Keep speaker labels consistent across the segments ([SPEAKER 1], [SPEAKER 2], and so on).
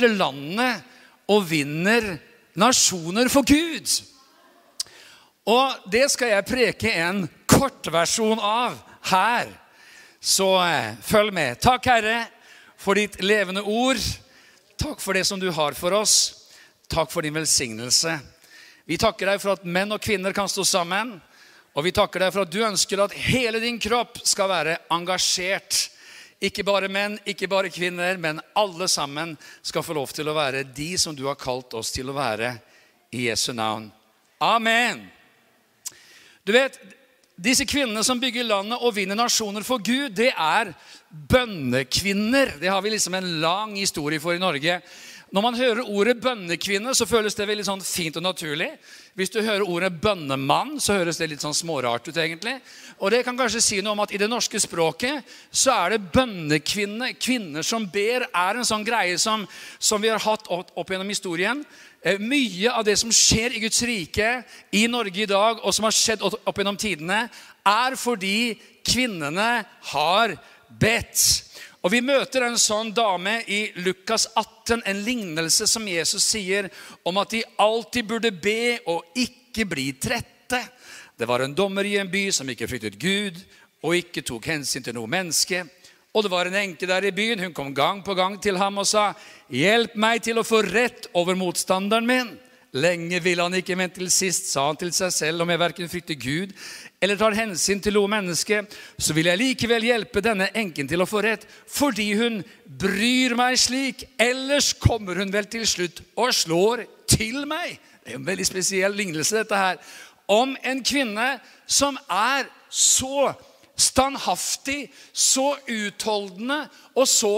[SPEAKER 1] kvinner landet og vinner nasjoner for Gud. Og det skal jeg preke en kortversjon av her. Så eh, følg med. Takk, Herre, for ditt levende ord. Takk for det som du har for oss. Takk for din velsignelse. Vi takker deg for at menn og kvinner kan stå sammen. Og vi takker deg for at du ønsker at hele din kropp skal være engasjert. Ikke bare menn, ikke bare kvinner, men alle sammen skal få lov til å være de som du har kalt oss til å være. I Jesu navn. Amen. Du vet, disse kvinnene som bygger landet og vinner nasjoner for Gud, det er bønnekvinner. Det har vi liksom en lang historie for i Norge. Når man hører ordet bønnekvinne, så føles det veldig sånn fint og naturlig. Hvis du hører ordet bønnemann, så høres det litt sånn smårart ut. egentlig. Og det kan kanskje si noe om at i det norske språket så er det bønnekvinne, kvinner som ber, er en sånn greie som, som vi har hatt opp, opp gjennom historien. Eh, mye av det som skjer i Guds rike i Norge i dag, og som har skjedd opp gjennom tidene, er fordi kvinnene har bedt. Og Vi møter en sånn dame i Lukas 18, en lignelse som Jesus sier om at de alltid burde be og ikke bli trette. Det var en dommer i en by som ikke fryktet Gud og ikke tok hensyn til noe menneske. Og det var en enke der i byen. Hun kom gang på gang til ham og sa, 'Hjelp meg til å få rett over motstanderen min.' Lenge ville han ikke, men til sist sa han til seg selv, om jeg verken frykter Gud eller tar hensyn til noe menneske, så vil jeg likevel hjelpe denne enken til å få rett, fordi hun bryr meg slik. Ellers kommer hun vel til slutt og slår til meg. Det er en veldig spesiell lignelse, dette her. Om en kvinne som er så standhaftig, så utholdende og så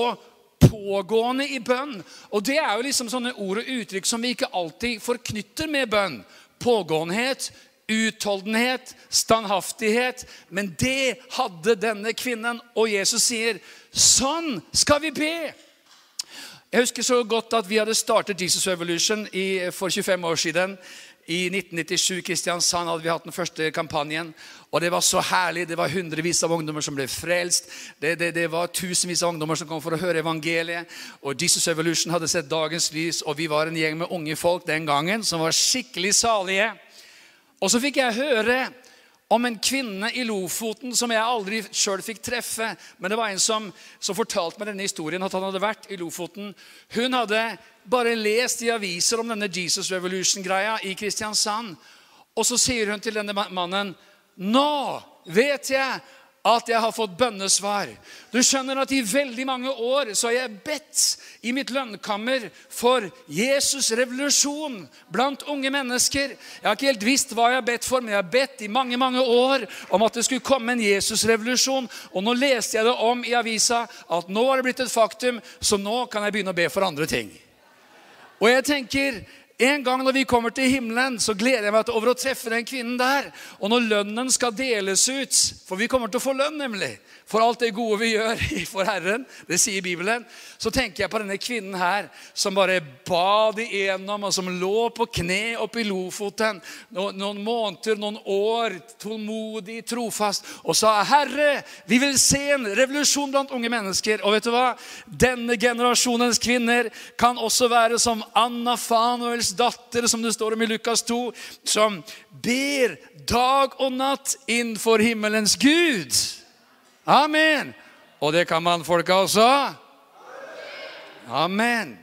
[SPEAKER 1] pågående i bønn. Og det er jo liksom sånne ord og uttrykk som vi ikke alltid forknytter med bønn. Pågåenhet, utholdenhet, standhaftighet. Men det hadde denne kvinnen, og Jesus sier, 'Sånn skal vi be'. Jeg husker så godt at vi hadde startet Jesus Revolution i, for 25 år siden. I 1997 Kristiansand hadde vi hatt den første kampanjen. Og Det var så herlig. Det var hundrevis av ungdommer som ble frelst. Det, det, det, var tusenvis av ungdommer som kom for å høre evangeliet. Og Jesus Evolution hadde sett dagens lys, og vi var en gjeng med unge folk den gangen som var skikkelig salige. Og så fikk jeg høre om en kvinne i Lofoten som jeg aldri sjøl fikk treffe. Men det var en som, som, fortalte meg denne historien, at han hadde vært i Lofoten. Hun hadde bare lest i aviser om denne Jesus Revolution-greia i Kristiansand. Og så sier hun til denne mannen Nå vet jeg at jeg har fått bønnesvar. Du skjønner at I veldig mange år så har jeg bedt i mitt lønnkammer for Jesus' revolusjon blant unge mennesker. Jeg har ikke helt visst hva jeg har bedt for, men jeg har bedt i mange mange år om at det skulle komme en Jesus-revolusjon. Og nå leste jeg det om i avisa at nå har det blitt et faktum, så nå kan jeg begynne å be for andre ting. Og jeg tenker, en gang når vi kommer til himmelen, så gleder jeg meg over å treffe den kvinnen der. Og når lønnen skal deles ut, for vi kommer til å få lønn, nemlig for alt det gode vi gjør for Herren, det sier Bibelen, så tenker jeg på denne kvinnen her som bare bad igjennom, og som lå på kne oppe i Lofoten noen, måneder, noen år, tålmodig, trofast, og sa, 'Herre, vi vil se en revolusjon blant unge mennesker.' Og vet du hva? Denne generasjonens kvinner kan også være som Anna Fanuels datter, som det står om i Lukas 2, som ber dag og natt innenfor himmelens Gud. Amen. Og det kan mannfolka også. Amen.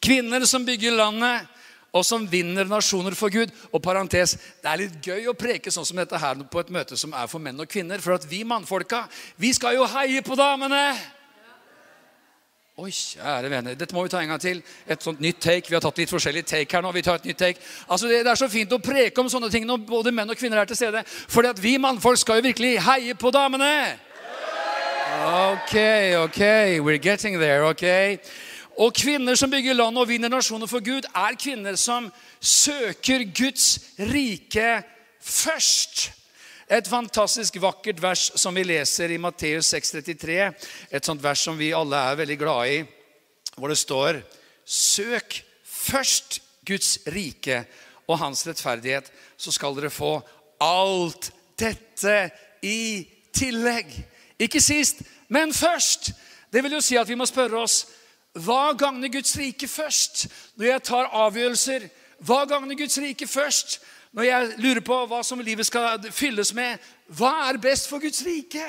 [SPEAKER 1] Kvinner som bygger landet, og som vinner nasjoner for Gud. Og parentes, Det er litt gøy å preke sånn som dette her på et møte som er for menn og kvinner. For at vi mannfolka, vi skal jo heie på damene. Oi, kjære venner. Dette må vi ta en gang til. Et sånt nytt take. Vi har tatt litt forskjellig take her nå. vi tar et nytt take. Altså, Det er så fint å preke om sånne ting når både menn og kvinner er til stede. For vi mannfolk skal jo virkelig heie på damene. Ok, ok. We're getting there. ok. Og kvinner som bygger land og vinner nasjoner for Gud, er kvinner som søker Guds rike først. Et fantastisk vakkert vers som vi leser i Matteus 6,33. Et sånt vers som vi alle er veldig glade i, hvor det står Søk først Guds rike og hans rettferdighet, så skal dere få alt dette i tillegg. Ikke sist, men først. Det vil jo si at vi må spørre oss hva gagner Guds rike først? Når jeg tar avgjørelser, hva gagner Guds rike først? Når jeg lurer på hva som livet skal fylles med, hva er best for Guds rike?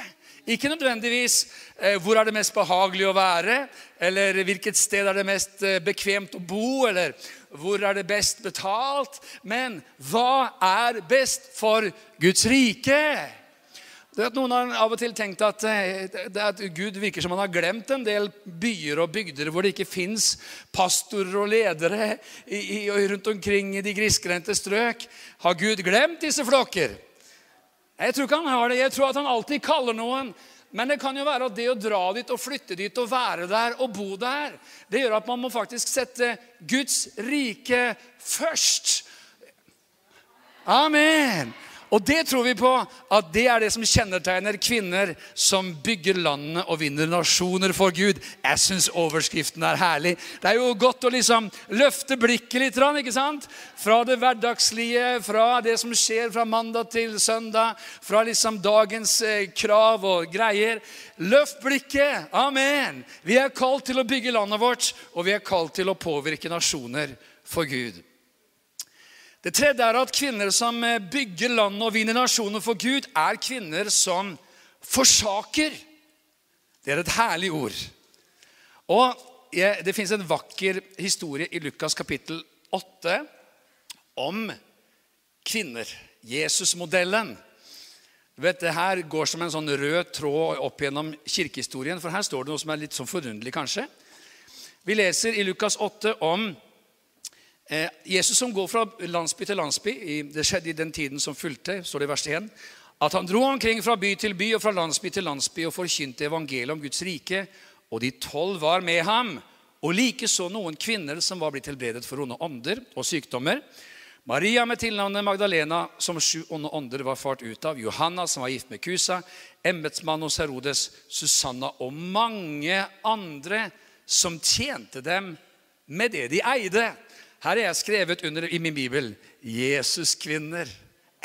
[SPEAKER 1] Ikke nødvendigvis eh, hvor er det mest behagelig å være, eller hvilket sted er det mest eh, bekvemt å bo, eller hvor er det best betalt, men hva er best for Guds rike? Noen har av og til tenkt at, eh, at, Gud virker som han har glemt en del byer og bygder hvor det ikke fins pastorer og ledere i, i, rundt omkring i de grisgrendte strøk. Har Gud glemt disse flokker? Jeg tror ikke han har det. Jeg tror at han alltid kaller noen. Men det kan jo være at det å dra dit og flytte dit og være der og bo der, det gjør at man må faktisk sette Guds rike først. Amen. Og det tror vi på at det er det som kjennetegner kvinner som bygger landene og vinner nasjoner for Gud. Jeg syns overskriften er herlig. Det er jo godt å liksom løfte blikket litt. ikke sant? Fra det hverdagslige, fra det som skjer fra mandag til søndag. Fra liksom dagens eh, krav og greier. Løft blikket. Amen. Vi er kalt til å bygge landet vårt, og vi er kalt til å påvirke nasjoner for Gud. Det tredje er at kvinner som eh, bygger landet og vinner nasjoner for Gud, er kvinner som forsaker. Det er et herlig ord. Og Det fins en vakker historie i Lukas kapittel 8 om kvinner. Jesusmodellen. Du vet, Det her går som en sånn rød tråd opp gjennom kirkehistorien. For her står det noe som er litt sånn forunderlig, kanskje. Vi leser i Lukas 8 om Eh, Jesus som går fra landsby til landsby, det skjedde i den tiden som fulgte, står det i vers 1, at han dro omkring fra by til by og fra landsby til landsby og forkynte evangeliet om Guds rike. Og de tolv var med ham, og likeså noen kvinner som var blitt helbredet for onde ånder og sykdommer. Maria med tilnavnet Magdalena, som sju onde ånder var fart ut av. Johanna, som var gift med Kusa. Embetsmann hos Herodes. Susanna og mange andre som tjente dem med det de eide. Her er jeg skrevet under i min bibel 'Jesuskvinner'.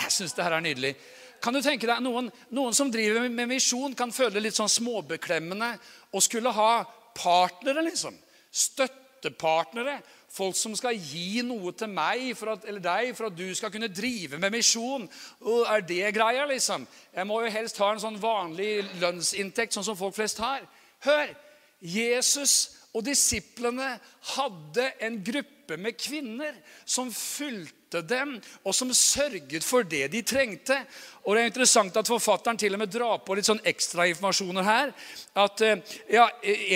[SPEAKER 1] Jeg syns det her er nydelig. Kan du tenke deg, noen, noen som driver med misjon, kan føle det litt sånn småbeklemmende å skulle ha partnere, liksom. Støttepartnere. Folk som skal gi noe til meg at, eller deg for at du skal kunne drive med misjon. Er det greia, liksom? Jeg må jo helst ha en sånn vanlig lønnsinntekt, sånn som folk flest har. Hør! Jesus og disiplene hadde en gruppe med kvinner som fulgte dem, og som sørget for det de trengte. Og det er interessant at forfatteren til og med drar på litt sånn ekstrainformasjoner her. At eh, ja,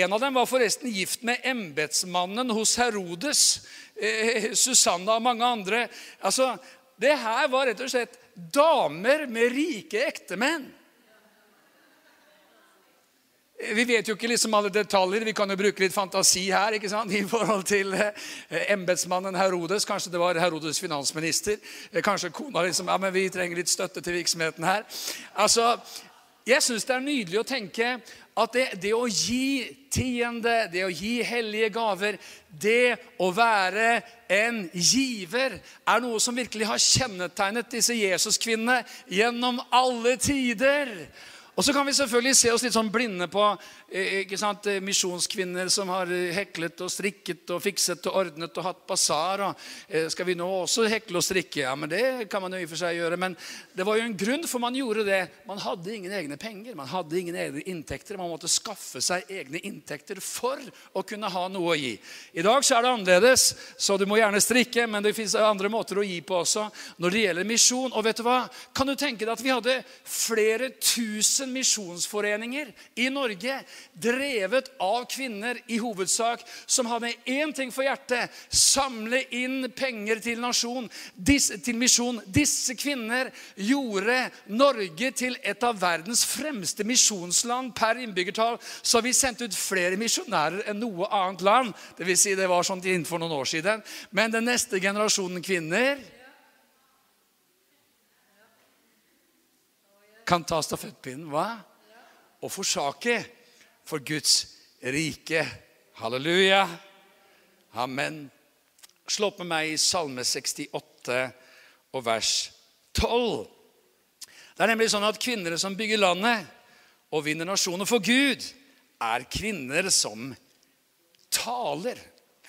[SPEAKER 1] En av dem var forresten gift med embetsmannen hos Herodes. Eh, Susanna og mange andre. Altså, Det her var rett og slett damer med rike ektemenn. Vi vet jo ikke liksom alle detaljer. Vi kan jo bruke litt fantasi her ikke sant? i forhold til eh, embetsmannen Herodes. Kanskje det var Herodes finansminister. Eh, kanskje kona liksom ja, men vi trenger litt støtte til virksomheten her. Altså, Jeg syns det er nydelig å tenke at det, det, å gi tiende, det å gi hellige gaver, det å være en giver, er noe som virkelig har kjennetegnet disse Jesuskvinnene gjennom alle tider. Og så kan vi selvfølgelig se oss litt sånn blinde på ikke sant, eh, misjonskvinner som har eh, heklet og strikket og fikset og ordnet og hatt basar. Skal vi nå også hekle og strikke? Ja, men Det kan man jo i og for seg gjøre. Men det var jo en grunn for man gjorde det. Man hadde ingen egne penger, man hadde ingen egne inntekter. Man måtte skaffe seg egne inntekter for å kunne ha noe å gi. I dag så er det annerledes, så du må gjerne strikke, men det fins andre måter å gi på også når det gjelder misjon. Og vet du hva? Kan du tenke deg at vi hadde flere tusen misjonsforeninger i Norge, drevet av kvinner i hovedsak, som hadde én ting for hjertet samle inn penger til nasjon, til misjon. Disse kvinner gjorde Norge til et av verdens fremste misjonsland per innbyggertall. Så vi sendte ut flere misjonærer enn noe annet land. Det, vil si det var sånn innenfor noen år siden. Men den neste generasjonen kvinner kan ta stafettpinnen. Hva? Og forsake for Guds rike. Halleluja. Amen. Slå opp med meg i Salme 68 og vers 12. Det er nemlig sånn at kvinner som bygger landet og vinner nasjoner for Gud, er kvinner som taler,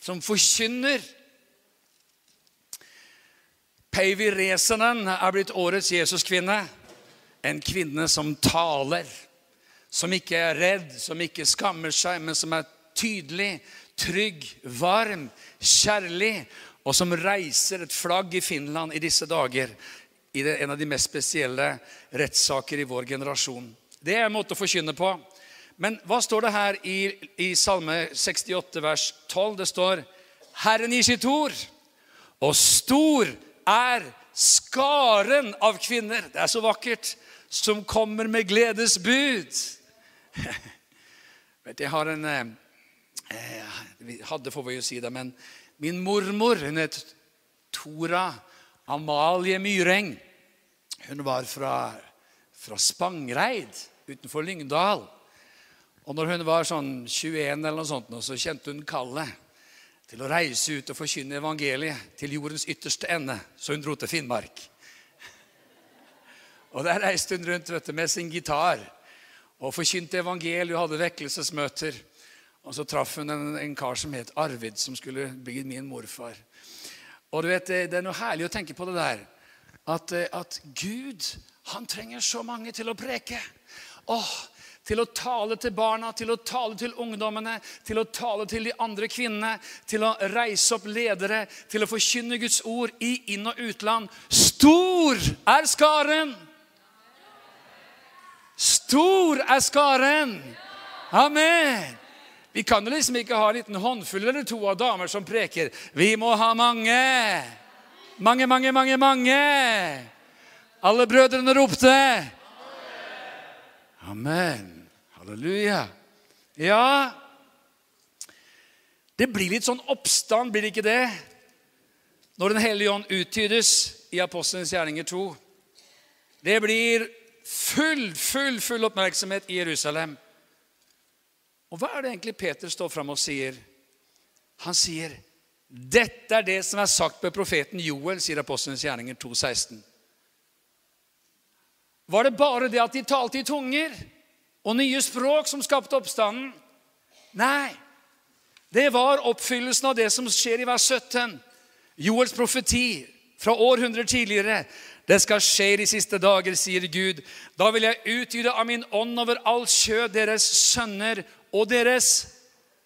[SPEAKER 1] som forkynner. Päivi Resenen er blitt årets Jesuskvinne. En kvinne som taler, som ikke er redd, som ikke skammer seg, men som er tydelig, trygg, varm, kjærlig, og som reiser et flagg i Finland i disse dager i en av de mest spesielle rettssaker i vår generasjon. Det er en måte å forkynne på. Men hva står det her i, i Salme 68, vers 12? Det står Herren gir sitt ord, og stor er skaren av kvinner. Det er så vakkert. Som kommer med gledesbud. Jeg har en eh, eh, hadde, får vi jo si det, men min mormor hun het Tora Amalie Myreng. Hun var fra, fra Spangreid utenfor Lyngdal. Og når hun var sånn 21, eller noe sånt, så kjente hun kallet til å reise ut og forkynne evangeliet til jordens ytterste ende. Så hun dro til Finnmark. Og Der reiste hun rundt vet du, med sin gitar og forkynte evangeliet og hadde vekkelsesmøter. Og Så traff hun en, en, kar som het Arvid, som skulle bli min morfar. Og du vet, Det er noe herlig å tenke på det der. At, at Gud han trenger så mange til å preke. Åh, til å tale til barna, til å tale til ungdommene, til å tale til de andre kvinnene, til å reise opp ledere, til å forkynne Guds ord i inn- og utland. Stor er skaren! Stor er skaren! Amen! Vi kan jo liksom ikke ha en liten håndfull eller to av damer som preker. Vi må ha mange. Mange, mange, mange, mange. Alle brødrene ropte. Amen. Halleluja. Ja Det blir litt sånn oppstand, blir det ikke det? Når Den hellige ånd uttydes i Apostelens gjerninger 2. Det blir full, full, full oppmerksomhet i Jerusalem. Og hva er det egentlig Peter står fram og sier? Han sier, 'Dette er det som er sagt ved profeten Joel', sier Apostlenes gjerninger 2,16. Var det bare det at de talte i tunger? og nye språk som skapte oppstanden. Nei, det var oppfyllelsen av det som skjer i vers 17. Joels profeti fra århundrer tidligere. Det skal skje i de siste dager, sier Gud. Da vil jeg utgyde av min ånd over all kjød. Deres sønner og deres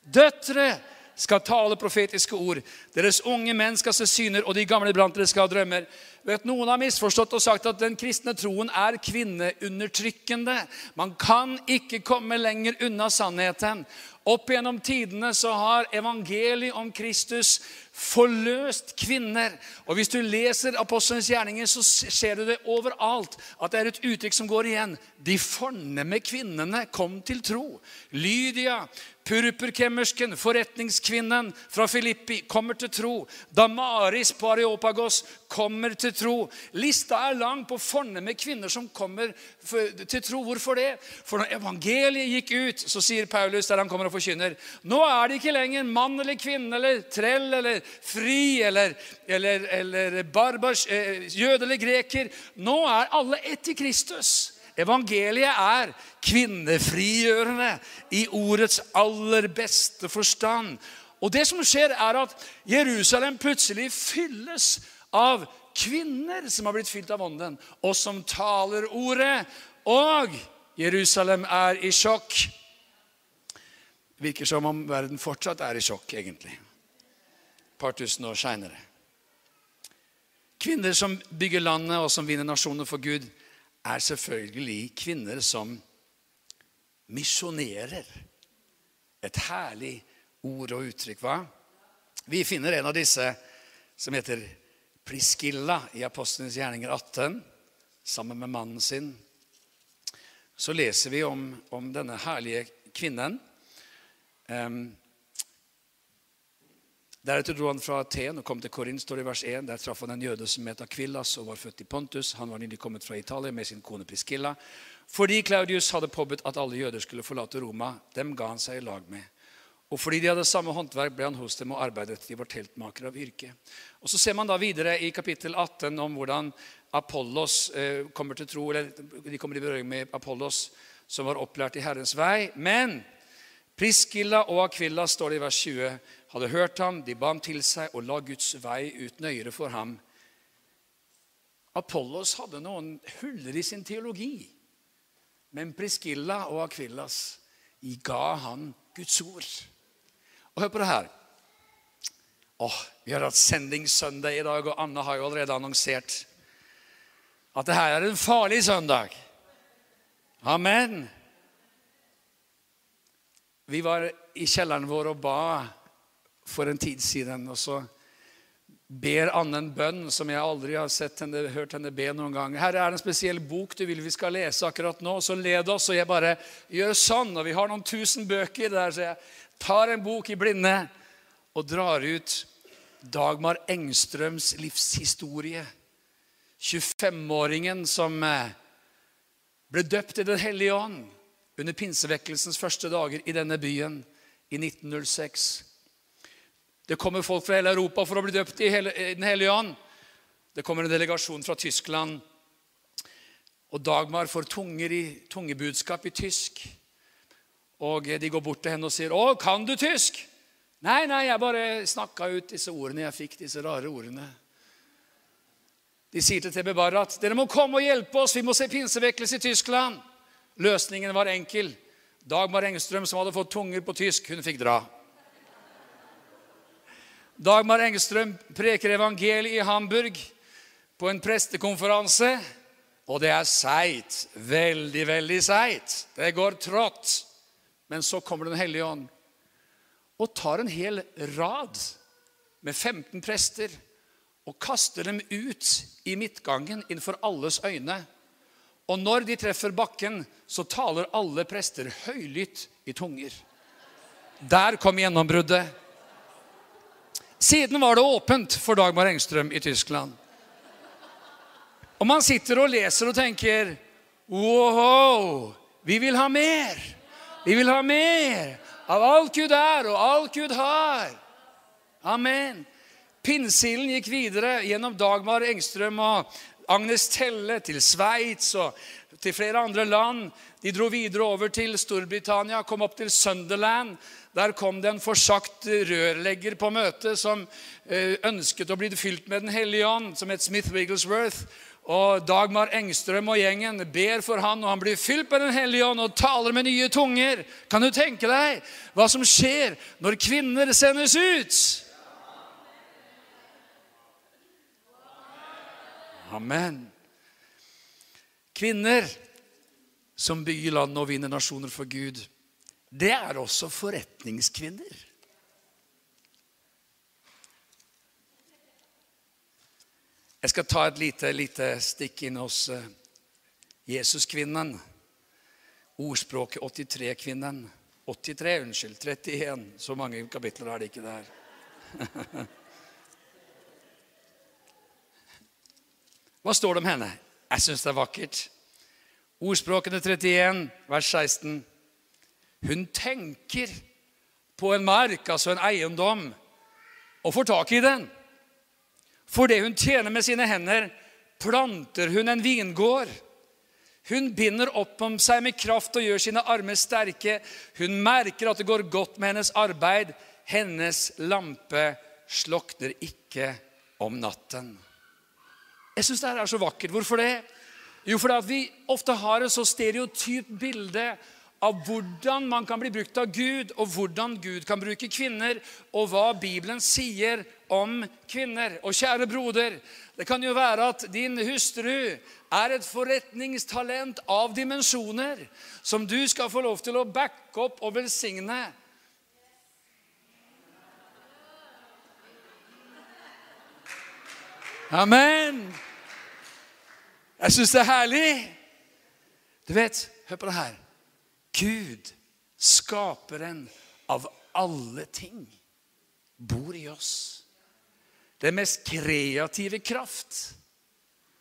[SPEAKER 1] døtre skal tale profetiske ord. Deres unge menn skal se syner, og de gamle blant dere skal ha drømmer. Vet, noen har misforstått og sagt at den kristne troen er kvinneundertrykkende. Man kan ikke komme lenger unna sannheten. Opp gjennom tidene så har evangeliet om Kristus forløst kvinner. Og Hvis du leser apostelens gjerninger, så ser du det overalt. At det er et uttrykk som går igjen. De fornemme kvinnene kom til tro. Lydia, Purpurkemmersken, forretningskvinnen fra Filippi, kommer til tro. Damaris på Areopagos kommer til tro. Lista er lang på fornemme kvinner som kommer til tro. Hvorfor det? For når evangeliet gikk ut, så sier Paulus der han kommer og forkynner Nå er det ikke lenger mann eller kvinne eller trell eller fri eller, eller, eller barbars, eh, jøde eller greker. Nå er alle ett i Kristus. Evangeliet er kvinnefrigjørende i ordets aller beste forstand. Og det som skjer, er at Jerusalem plutselig fylles av kvinner som har blitt fylt av ånden, og som taler ordet. Og Jerusalem er i sjokk. Virker som om verden fortsatt er i sjokk, egentlig. Par tusen år seinere. Kvinner som bygger landet, og som vinner nasjoner for Gud, er selvfølgelig kvinner som misjonerer. Et herlig ord og uttrykk, hva? Vi finner en av disse som heter Priskilla i Apostelens gjerninger 18, sammen med mannen sin. Så leser vi om, om denne herlige kvinnen. Um, Deretter dro han fra Aten og kom til Korint, står det i vers 1. Der traff han en jøde som het Akvillas og var født i Pontus. Han var nylig kommet fra Italia med sin kone Priscilla. Fordi Claudius hadde påbudt at alle jøder skulle forlate Roma, dem ga han seg i lag med. Og fordi de hadde samme håndverk, ble han hos dem og arbeidet. De var teltmakere av yrke. Og Så ser man da videre i kapittel 18 om hvordan Apollos eh, kommer til tro, eller de kommer i berøring med Apollos, som var opplært i Herrens vei. Men Priskilla og Akvilla, står det i vers 20, hadde hørt ham, de ba ham til seg og la Guds vei ut nøyere for ham. Apollos hadde noen huller i sin teologi, men Priskilla og Akvillas ga han Guds ord. Og hør på det her. Åh, Vi har hatt sendingssøndag i dag, og Anne har jo allerede annonsert at det her er en farlig søndag. Amen. Vi var i kjelleren vår og ba for en tid siden. Og så ber Anne en bønn som jeg aldri har henne, hørt henne be noen gang. Her er det en spesiell bok du vil vi skal lese akkurat nå. Så led oss. Og jeg bare gjør sånn. Og vi har noen tusen bøker der, så jeg tar en bok i blinde og drar ut Dagmar Engstrøms livshistorie. 25-åringen som eh, ble døpt i Den hellige ånd under pinsevekkelsens første dager i denne byen i 1906. Det kommer folk fra hele Europa for å bli døpt i, Den hellige ånd. Det kommer en delegasjon fra Tyskland. Og Dagmar får tunger i, tungebudskap i tysk. Og de går bort til henne og sier, 'Å, kan du tysk?' 'Nei, nei, jeg bare snakka ut disse ordene jeg fikk, disse rare ordene.' De sier til Tebe Barrat, 'Dere må komme og hjelpe oss. Vi må se pinsevekkelse i Tyskland.' Løsningen var enkel. Dagmar Engstrøm, som hadde fått tunger på tysk, hun fikk dra. Dagmar Engstrøm preker evangeliet i Hamburg på en prestekonferanse. Og det er seigt. Veldig, veldig seigt. Det går trått. Men så kommer Den hellige ånd og tar en hel rad med 15 prester og kaster dem ut i midtgangen innenfor alles øyne. Og når de treffer bakken, så taler alle prester høylytt i tunger. Der kom gjennombruddet. Siden var det åpent for Dagmar Engstrøm i Tyskland. Og man sitter og leser og tenker Wow! Vi vil ha mer! Vi vil ha mer av alt Gud er, og alt Gud har. Amen. Pinnsilden gikk videre gjennom Dagmar Engstrøm og Agnes Telle til Sveits og til flere andre land. De dro videre over til Storbritannia, kom opp til Sunderland. Der kom det en forsagt rørlegger på møtet som eh, ønsket å bli fylt med Den hellige ånd, som het Smith Wigglesworth. Og Dagmar Engstrøm og gjengen ber for han, og han blir fylt med Den hellige ånd og taler med nye tunger. Kan du tenke deg hva som skjer når kvinner sendes ut? Amen. Kvinner som bygger landet og vinner nasjoner for Gud, det er også forretningskvinner. Jeg skal ta et lite, lite stikk inn hos eh, Jesuskvinnen. Ordspråket 83-kvinnen. 83, unnskyld. 31. Så mange kapitler er det ikke der. Hva står det om henne? Jeg syns det er vakkert. Ordspråkene 31, vers 16. Hun tenker på en mark, altså en eiendom, og får tak i den. For det hun tjener med sine hender, planter hun en vingård. Hun binder opp om seg med kraft og gjør sine armer sterke. Hun merker at det går godt med hennes arbeid. Hennes lampe slokner ikke om natten. Jeg syns dette er så vakkert. Hvorfor det? Jo, fordi vi ofte har et så stereotypt bilde av hvordan man kan bli brukt av Gud, og hvordan Gud kan bruke kvinner, og hva Bibelen sier om kvinner. Og kjære broder, det kan jo være at din hustru er et forretningstalent av dimensjoner som du skal få lov til å backe opp og velsigne. Amen. Jeg syns det er herlig. Du vet, hør på det her. Gud, skaperen av alle ting, bor i oss. Den mest kreative kraft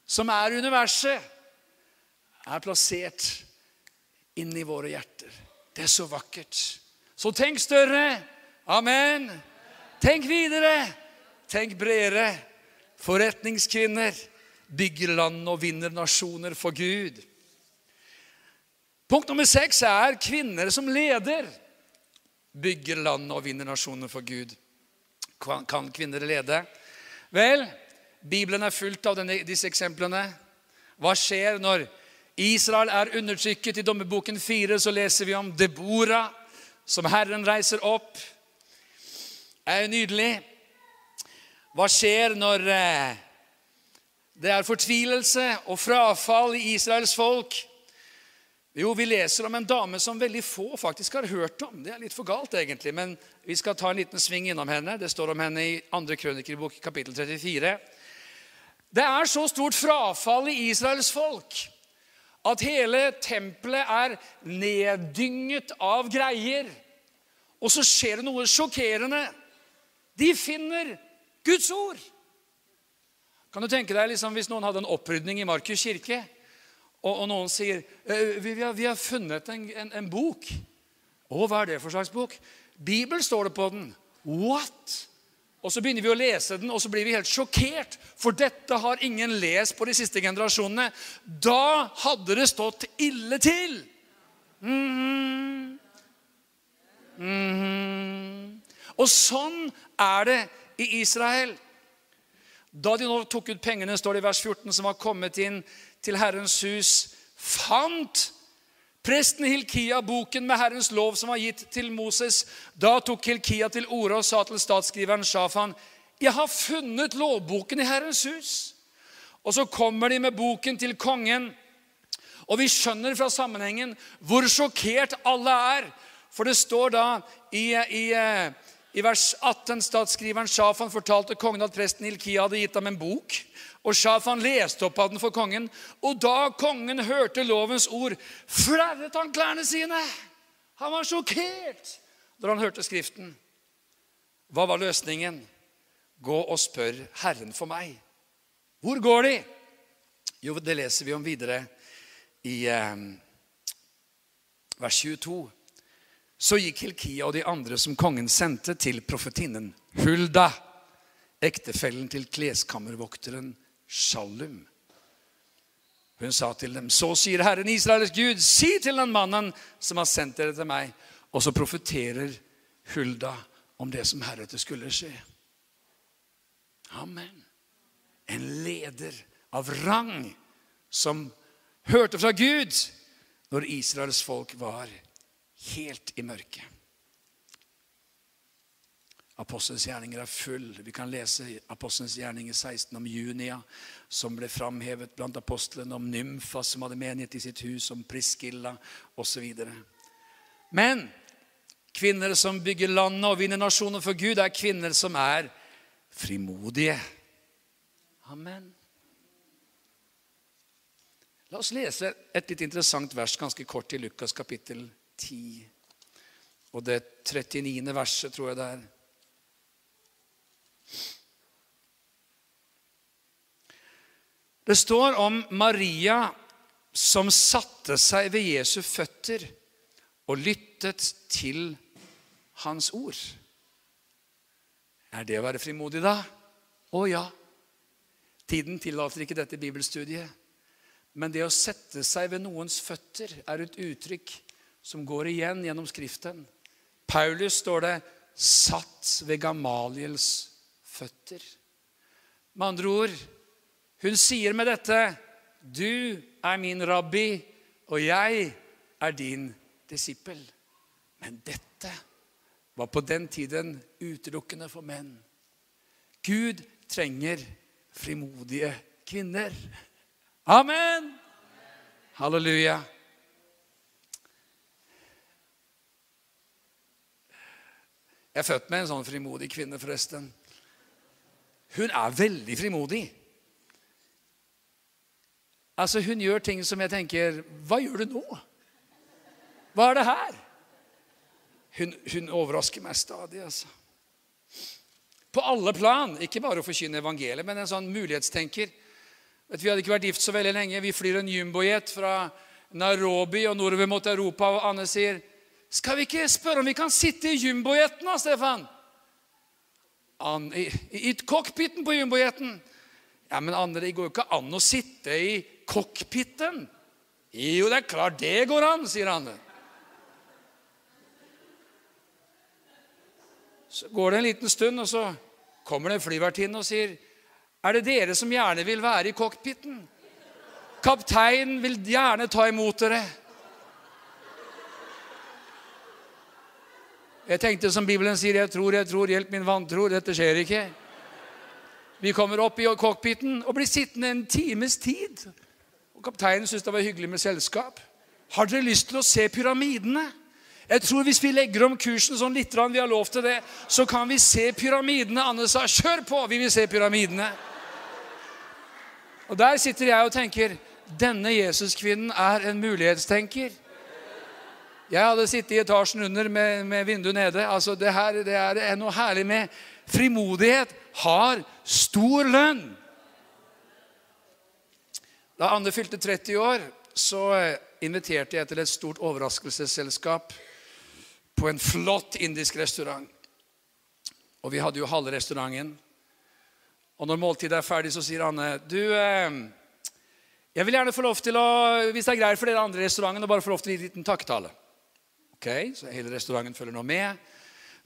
[SPEAKER 1] som er universet, er plassert inni våre hjerter. Det er så vakkert. Så tenk større. Amen. Tenk videre. Tenk bredere. Forretningskvinner bygger land og vinner nasjoner for Gud. Punkt nummer seks er kvinner som leder. bygger landet og vinner nasjoner for Gud. Kan kvinner lede? Vel, Bibelen er fullt av denne, disse eksemplene. Hva skjer når Israel er undertrykket? I Dommerboken 4 så leser vi om Debora, som Herren reiser opp. Det er jo nydelig. Hva skjer når eh, det er fortvilelse og frafall i Israels folk? Jo, vi leser om en dame som veldig få faktisk har hørt om. Det er litt for galt, egentlig, men vi skal ta en liten sving innom henne. Det står om henne i 2. krønikerbok, kapittel 34. Det er så stort frafall i Israels folk at hele tempelet er neddynget av greier. Og så skjer det noe sjokkerende. De finner Guds ord. Kan du tenke deg liksom, hvis noen hadde en opprydning i Markus kirke? Og, og noen sier «Eh, vi, vi, har, vi har, funnet en, en, en bok. Å, hva er det for slags bok? Bibel står det på den. What? Og Så begynner vi å lese den, og så blir vi helt sjokkert. For dette har ingen lest på de siste generasjonene. Da hadde det stått ille til. Mm -hmm. Mm -hmm. Og sånn er det i Israel. Da de nå tok ut pengene, står det i vers 14, som var kommet inn til Herrens hus, fant presten Hilkia boken med Herrens lov som var gitt til Moses. Da tok Hilkia til orde og sa til statsskriveren Shafan, 'Jeg har funnet lovboken i Herrens hus.' Og så kommer de med boken til kongen. Og vi skjønner fra sammenhengen hvor sjokkert alle er. For det står da i, i, i vers 18 statsskriveren Shafan fortalte kongen at presten Hilkia hadde gitt ham en bok. Og Shafan leste opp av den for kongen. Og da kongen hørte lovens ord, flerret han klærne sine. Han var sjokkert da han hørte Skriften. Hva var løsningen? Gå og spør Herren for meg. Hvor går de? Jo, det leser vi om videre i eh, vers 22. Så gikk Hilkia og de andre som kongen sendte, til profetinnen Hulda, ektefellen til kleskammervokteren Shalum. Hun sa til dem, så sier Herren Israels Gud, si til den mannen som har sendt dere til meg. Og så profeterer Hulda om det som heretter skulle skje. Amen. En leder av rang som hørte fra Gud når Israels folk var helt i mørket. Apostelens gjerninger er full. Vi kan lese Apostelens gjerninger 16 om Junia, som ble framhevet blant apostlene, om Nymfa, som hadde menighet i sitt hus, om Priskilla osv. Men kvinner som bygger landet og vinner nasjoner for Gud, er kvinner som er frimodige. Amen. La oss lese et litt interessant vers ganske kort i Lukas kapittel 10. Og det 39. verset, tror jeg det er. Det står om Maria som satte seg ved Jesu føtter og lyttet til hans ord. Er det å være frimodig, da? Å ja. Tiden tillater ikke dette bibelstudiet. Men det å sette seg ved noens føtter er et uttrykk som går igjen gjennom Skriften. Paulus står det 'satt ved Gamaliels føtter'. Med andre ord, hun sier med dette, 'Du er min rabbi, og jeg er din disippel'. Men dette var på den tiden utelukkende for menn. Gud trenger frimodige kvinner. Amen! Halleluja. Jeg er født med en sånn frimodig kvinne, forresten. Hun er veldig frimodig. Altså, Hun gjør ting som jeg tenker Hva gjør du nå? Hva er det her? Hun, hun overrasker meg stadig, altså. På alle plan. Ikke bare å forkynne evangeliet, men en sånn mulighetstenker. Vet, vi hadde ikke vært gift så veldig lenge. Vi flyr en jumbojet fra Nairobi og nordover mot Europa, og Anne sier, 'Skal vi ikke spørre om vi kan sitte i jumbojeten da, Stefan?' An, i, i, cockpiten på jumbojeten. Ja, men Anne, det går jo ikke an å sitte i cockpiten. Jo, det er klart det går an, sier han. Så går det en liten stund, og så kommer det en flyvertinne og sier Er det dere som gjerne vil være i cockpiten? Kapteinen vil gjerne ta imot dere. Jeg tenkte som Bibelen sier, jeg tror, jeg tror, hjelp min vantro. Dette skjer ikke. Vi kommer opp i cockpiten og blir sittende en times tid. Og Kapteinen syntes det var hyggelig med selskap. Har dere lyst til å se pyramidene? Jeg tror Hvis vi legger om kursen sånn litt, vi har lov til det, så kan vi se pyramidene. Anne sa 'kjør på, vi vil se pyramidene'. Og Der sitter jeg og tenker denne Jesuskvinnen er en mulighetstenker. Jeg hadde sittet i etasjen under med, med vinduet nede. Altså, det, her, det er noe herlig med frimodighet. Har stor lønn. Da Anne fylte 30 år, så inviterte jeg til et stort overraskelsesselskap på en flott indisk restaurant. Og vi hadde jo halve restauranten. Og når måltidet er ferdig, så sier Anne du, eh, jeg vil gjerne få lov til å, hvis det er greit for dere andre restauranten, å bare få lov til å gi en liten takketale. Ok, Så hele restauranten følger nå med.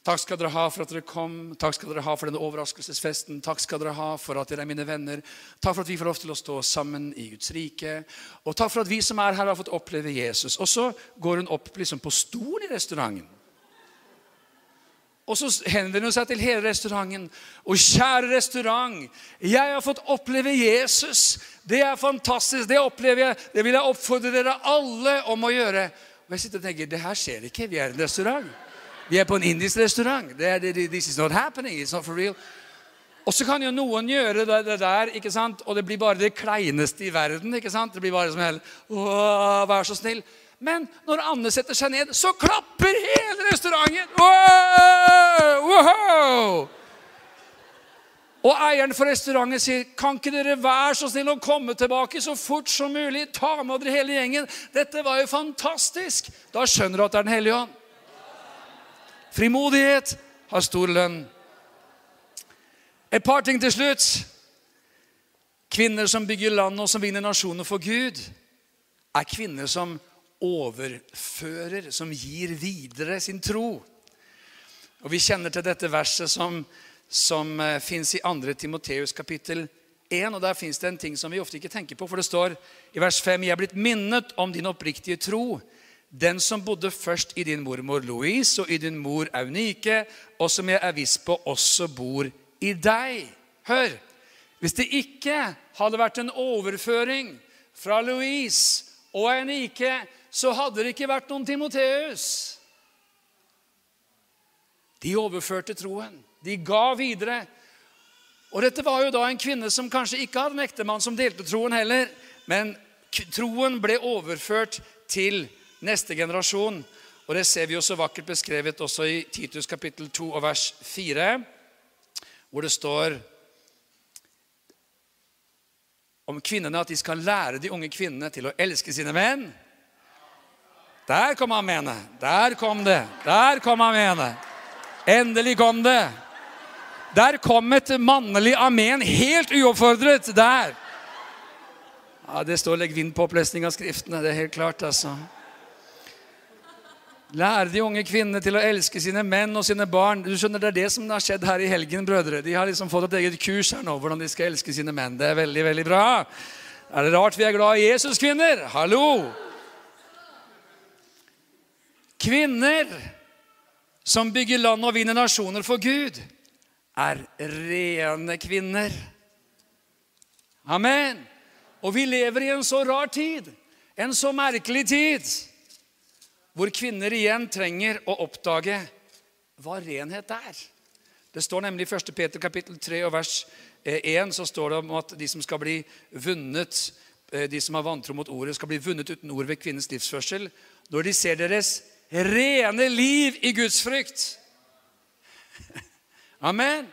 [SPEAKER 1] Takk skal dere ha for at dere kom. Takk skal dere ha for denne overraskelsesfesten. Takk skal dere ha for at dere er mine venner. Takk for at vi får lov til å stå sammen i Guds rike. Og takk for at vi som er her, har fått oppleve Jesus. Og så går hun opp liksom på stolen i restauranten. Og så henvender hun seg til hele restauranten. Og kjære restaurant, jeg har fått oppleve Jesus. Det er fantastisk. Det opplever jeg. Det vil jeg oppfordre dere alle om å gjøre. Og jeg sitter og tenker det her skjer ikke. Vi er en restaurant. Vi er på en indisk restaurant. This is not happening. It's not for real. Og så kan jo noen gjøre det, det, der, ikke sant? og det blir bare det kleineste i verden. ikke sant? Det blir bare som helt, Vær så snill. Men når Anne setter seg ned, så klapper hele restauranten. Wow! Wow! Og eieren for restauranten sier, 'Kan ikke dere være så snill å komme tilbake så fort som mulig?' 'Ta med dere hele gjengen.' Dette var jo fantastisk. Da skjønner du at det er Den hellige ånd. Frimodighet har stor lønn. Et par ting til slutt. Kvinner som bygger land og som vinner nasjoner for Gud, er kvinner som overfører, som gir videre sin tro. Og Vi kjenner til dette verset som, som eh, fins i 2. Timoteus kapittel 1. og Der fins det en ting som vi ofte ikke tenker på. For det står i vers 5.: Jeg er blitt minnet om din oppriktige tro, den som bodde først i din mormor Louise og i din mor Aunike, og som jeg er viss på også bor i deg. Hør! Hvis det ikke hadde vært en overføring fra Louise og Aunike så hadde det ikke vært noen Timoteus. De overførte troen. De ga videre. Og dette var jo da en kvinne som kanskje ikke hadde en ektemann som delte troen heller. Men troen ble overført til neste generasjon. Og det ser vi jo så vakkert beskrevet også i Titus kapittel 2 og vers 4, hvor det står om kvinnene at de skal lære de unge kvinnene til å elske sine menn der kom amenet. Der kom det. Der kom amenet. Endelig kom det. Der kom et mannlig amen helt uoppfordret. Der. Ja, Det står 'legg vind på opplesning av Skriftene'. Det er helt klart, altså. Lære de unge kvinnene til å elske sine menn og sine barn. Du skjønner, Det er det som har skjedd her i helgen, brødre. De har liksom fått et eget kurs her nå, hvordan de skal elske sine menn. Det er veldig, veldig bra. Er det rart vi er glad i Jesus, kvinner? Hallo! Kvinner som bygger land og vinner nasjoner for Gud, er rene kvinner. Amen. Og vi lever i en så rar tid, en så merkelig tid, hvor kvinner igjen trenger å oppdage hva renhet er. Det står nemlig i 1. Peter kapittel 3 og vers 1 eh, så står det om at de som skal bli vunnet, eh, de som har vantro mot ordet, skal bli vunnet uten ord ved kvinnens livsførsel. Når de ser deres rene liv i Guds frykt. Amen.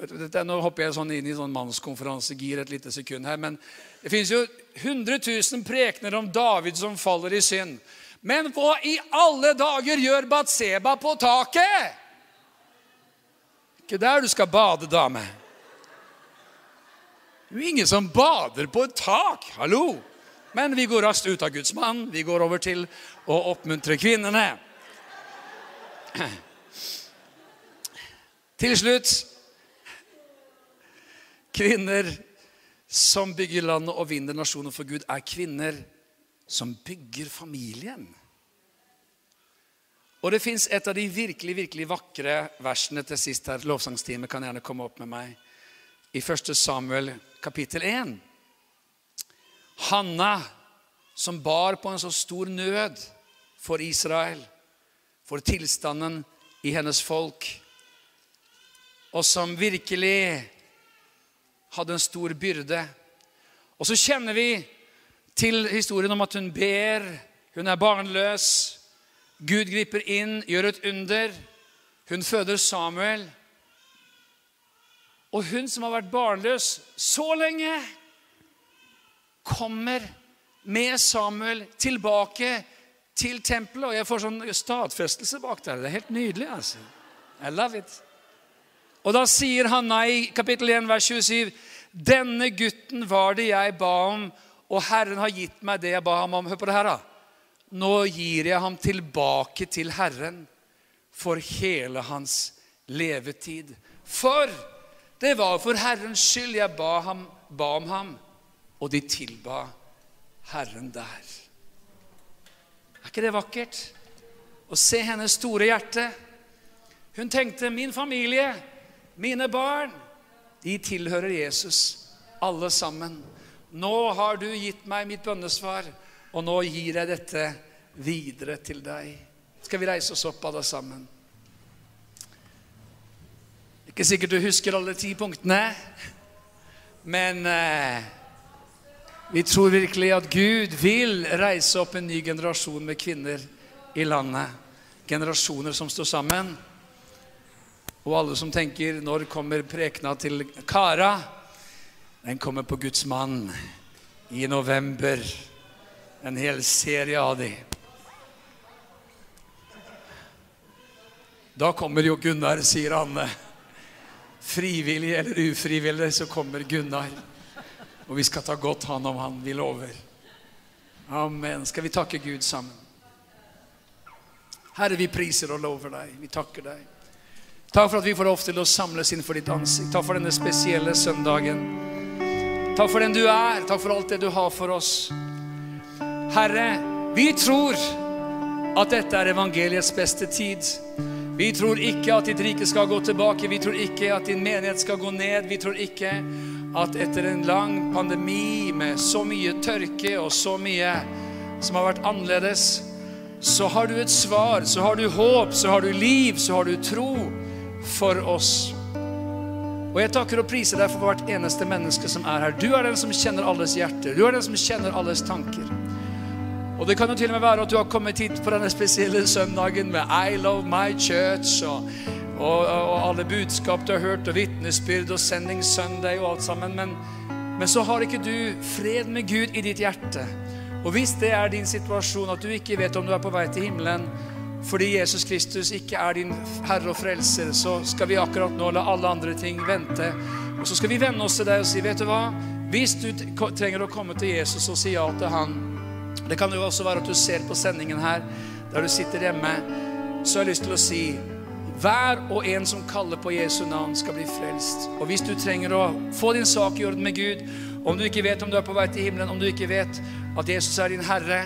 [SPEAKER 1] Nå hopper jeg sånn inn i sånn mannskonferansegir et lite sekund her. Men det fins jo 100 000 prekener om David som faller i synd. Men hva i alle dager gjør Batseba på taket? Ikke der du skal bade, dame. Det er jo ingen som bader på et tak. Hallo! Men vi går raskt ut av Guds mann. Vi går over til å oppmuntre kvinnene. Til slutt Kvinner som bygger landet og vinner nasjonen for Gud, er kvinner som bygger familien. Og det fins et av de virkelig virkelig vakre versene til sist her. Lovsangstime kan gjerne komme opp med meg. I 1. Samuel kapittel 1. Hanna, som bar på en så stor nød for Israel, for tilstanden i hennes folk, og som virkelig hadde en stor byrde. Og så kjenner vi til historien om at hun ber, hun er barnløs. Gud griper inn, gjør et under. Hun føder Samuel. Og hun som har vært barnløs så lenge, kommer med Samuel tilbake til tempelet. Og jeg får sånn stadfestelse bak der. Det er helt nydelig. altså. I love it. Og da sier Hanna i kapittel 1, vers 27.: Denne gutten var det jeg ba om, og Herren har gitt meg det jeg ba ham om. Hør på det her, da. Nå gir jeg ham tilbake til Herren for hele hans levetid. For det var for Herrens skyld jeg ba, ham, ba om ham, og de tilba Herren der. Er ikke det vakkert? Å se hennes store hjerte. Hun tenkte min familie, mine barn, de tilhører Jesus, alle sammen. Nå har du gitt meg mitt bønnesvar, og nå gir jeg dette videre til deg. Skal vi reise oss opp, alle sammen? Ikke sikkert du husker alle ti punktene, men eh, vi tror virkelig at Gud vil reise opp en ny generasjon med kvinner i landet. Generasjoner som står sammen. Og alle som tenker 'Når kommer prekena til Kara?' Den kommer på Guds mann i november. En hel serie av de. Da kommer jo Gunnar, sier Anne. Frivillig eller ufrivillig så kommer Gunnar. Og vi skal ta godt hånd om han, vi lover. Amen. Skal vi takke Gud sammen? Herre, vi priser og lover deg. Vi takker deg. Takk for at vi får lov til å samles innenfor ditt ansikt. Takk for denne spesielle søndagen. Takk for den du er. Takk for alt det du har for oss. Herre, vi tror at dette er evangeliets beste tid. Vi tror ikke at ditt rike skal gå tilbake. Vi tror ikke at din menighet skal gå ned. Vi tror ikke at etter en lang pandemi med så mye tørke og så mye som har vært annerledes, så har du et svar, så har du håp, så har du liv, så har du tro for oss. Og jeg takker og priser deg for hvert eneste menneske som er her. Du er den som kjenner alles hjerter. Du er den som kjenner alles tanker. Og det kan jo til og med være at du har kommet hit på denne spesielle søndagen med I love my church og, og, og alle budskap du har hørt, og vitnesbyrd og Sending Sunday og alt sammen. Men, men så har ikke du fred med Gud i ditt hjerte. Og hvis det er din situasjon, at du ikke vet om du er på vei til himmelen, fordi Jesus Kristus ikke er din Herre og Frelser, så skal vi akkurat nå la alle andre ting vente. Og så skal vi vende oss til deg og si, vet du hva? Hvis du trenger å komme til Jesus og si ja til han, det kan jo også være at du ser på sendingen her, der du sitter hjemme, så har jeg lyst til å si, hver og en som kaller på Jesu navn, skal bli frelst. Og hvis du trenger å få din sak i orden med Gud, om du ikke vet om du er på vei til himmelen, om du ikke vet at Jesus er din Herre,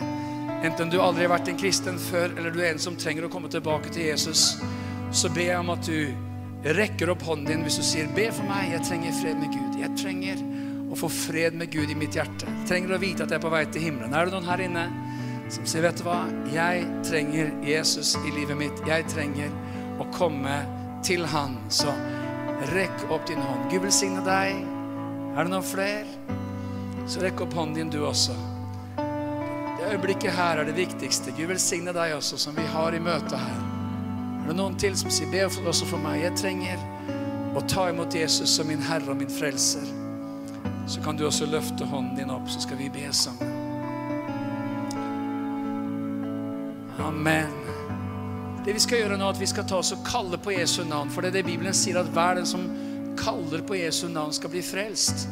[SPEAKER 1] Enten du aldri har vært en kristen før, eller du er en som trenger å komme tilbake til Jesus, så ber jeg om at du rekker opp hånden din hvis du sier 'Be for meg, jeg trenger fred med Gud'. Jeg trenger å få fred med Gud i mitt hjerte. Jeg trenger å vite at jeg er på vei til himmelen. Er det noen her inne som sier 'Vet du hva, jeg trenger Jesus i livet mitt'. Jeg trenger å komme til Han. Så rekk opp din hånd. Gud velsigne deg. Er det noen flere? Så rekk opp hånden din, du også. Øyeblikket her er det viktigste. Gud velsigne deg også, som vi har i møtet her. Er det noen til som sier, be også for meg. Jeg trenger å ta imot Jesus som min Herre og min Frelser. Så kan du også løfte hånden din opp, så skal vi be sammen. Amen. Det vi skal gjøre nå, er at vi skal ta oss og kalle på Jesu navn. For det er det Bibelen sier, at hver den som kaller på Jesu navn, skal bli frelst.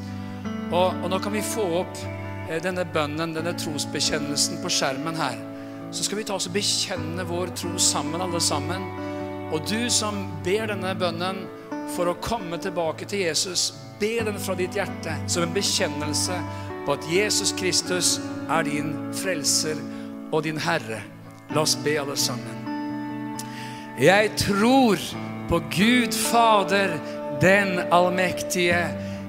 [SPEAKER 1] Og, og nå kan vi få opp denne bønnen, denne trosbekjennelsen på skjermen her, så skal vi ta oss og bekjenne vår tro sammen, alle sammen. Og du som ber denne bønnen, for å komme tilbake til Jesus, be den fra ditt hjerte som en bekjennelse på at Jesus Kristus er din frelser og din Herre. La oss be alle sammen. Jeg tror på Gud Fader, den allmektige,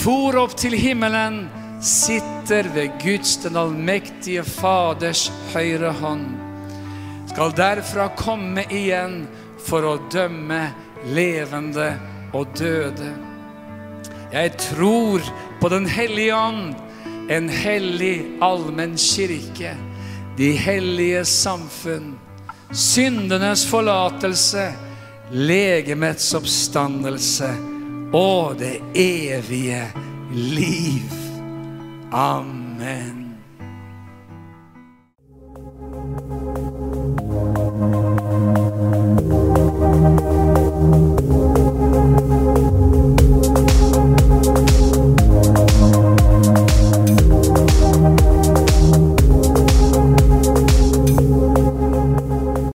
[SPEAKER 1] For opp til himmelen, sitter ved Guds den allmektige Faders høyre hånd. Skal derfra komme igjen for å dømme levende og døde. Jeg tror på Den hellige ånd, en hellig allmenn kirke, de hellige samfunn, syndenes forlatelse, legemets oppstandelse og det evige liv. Amen.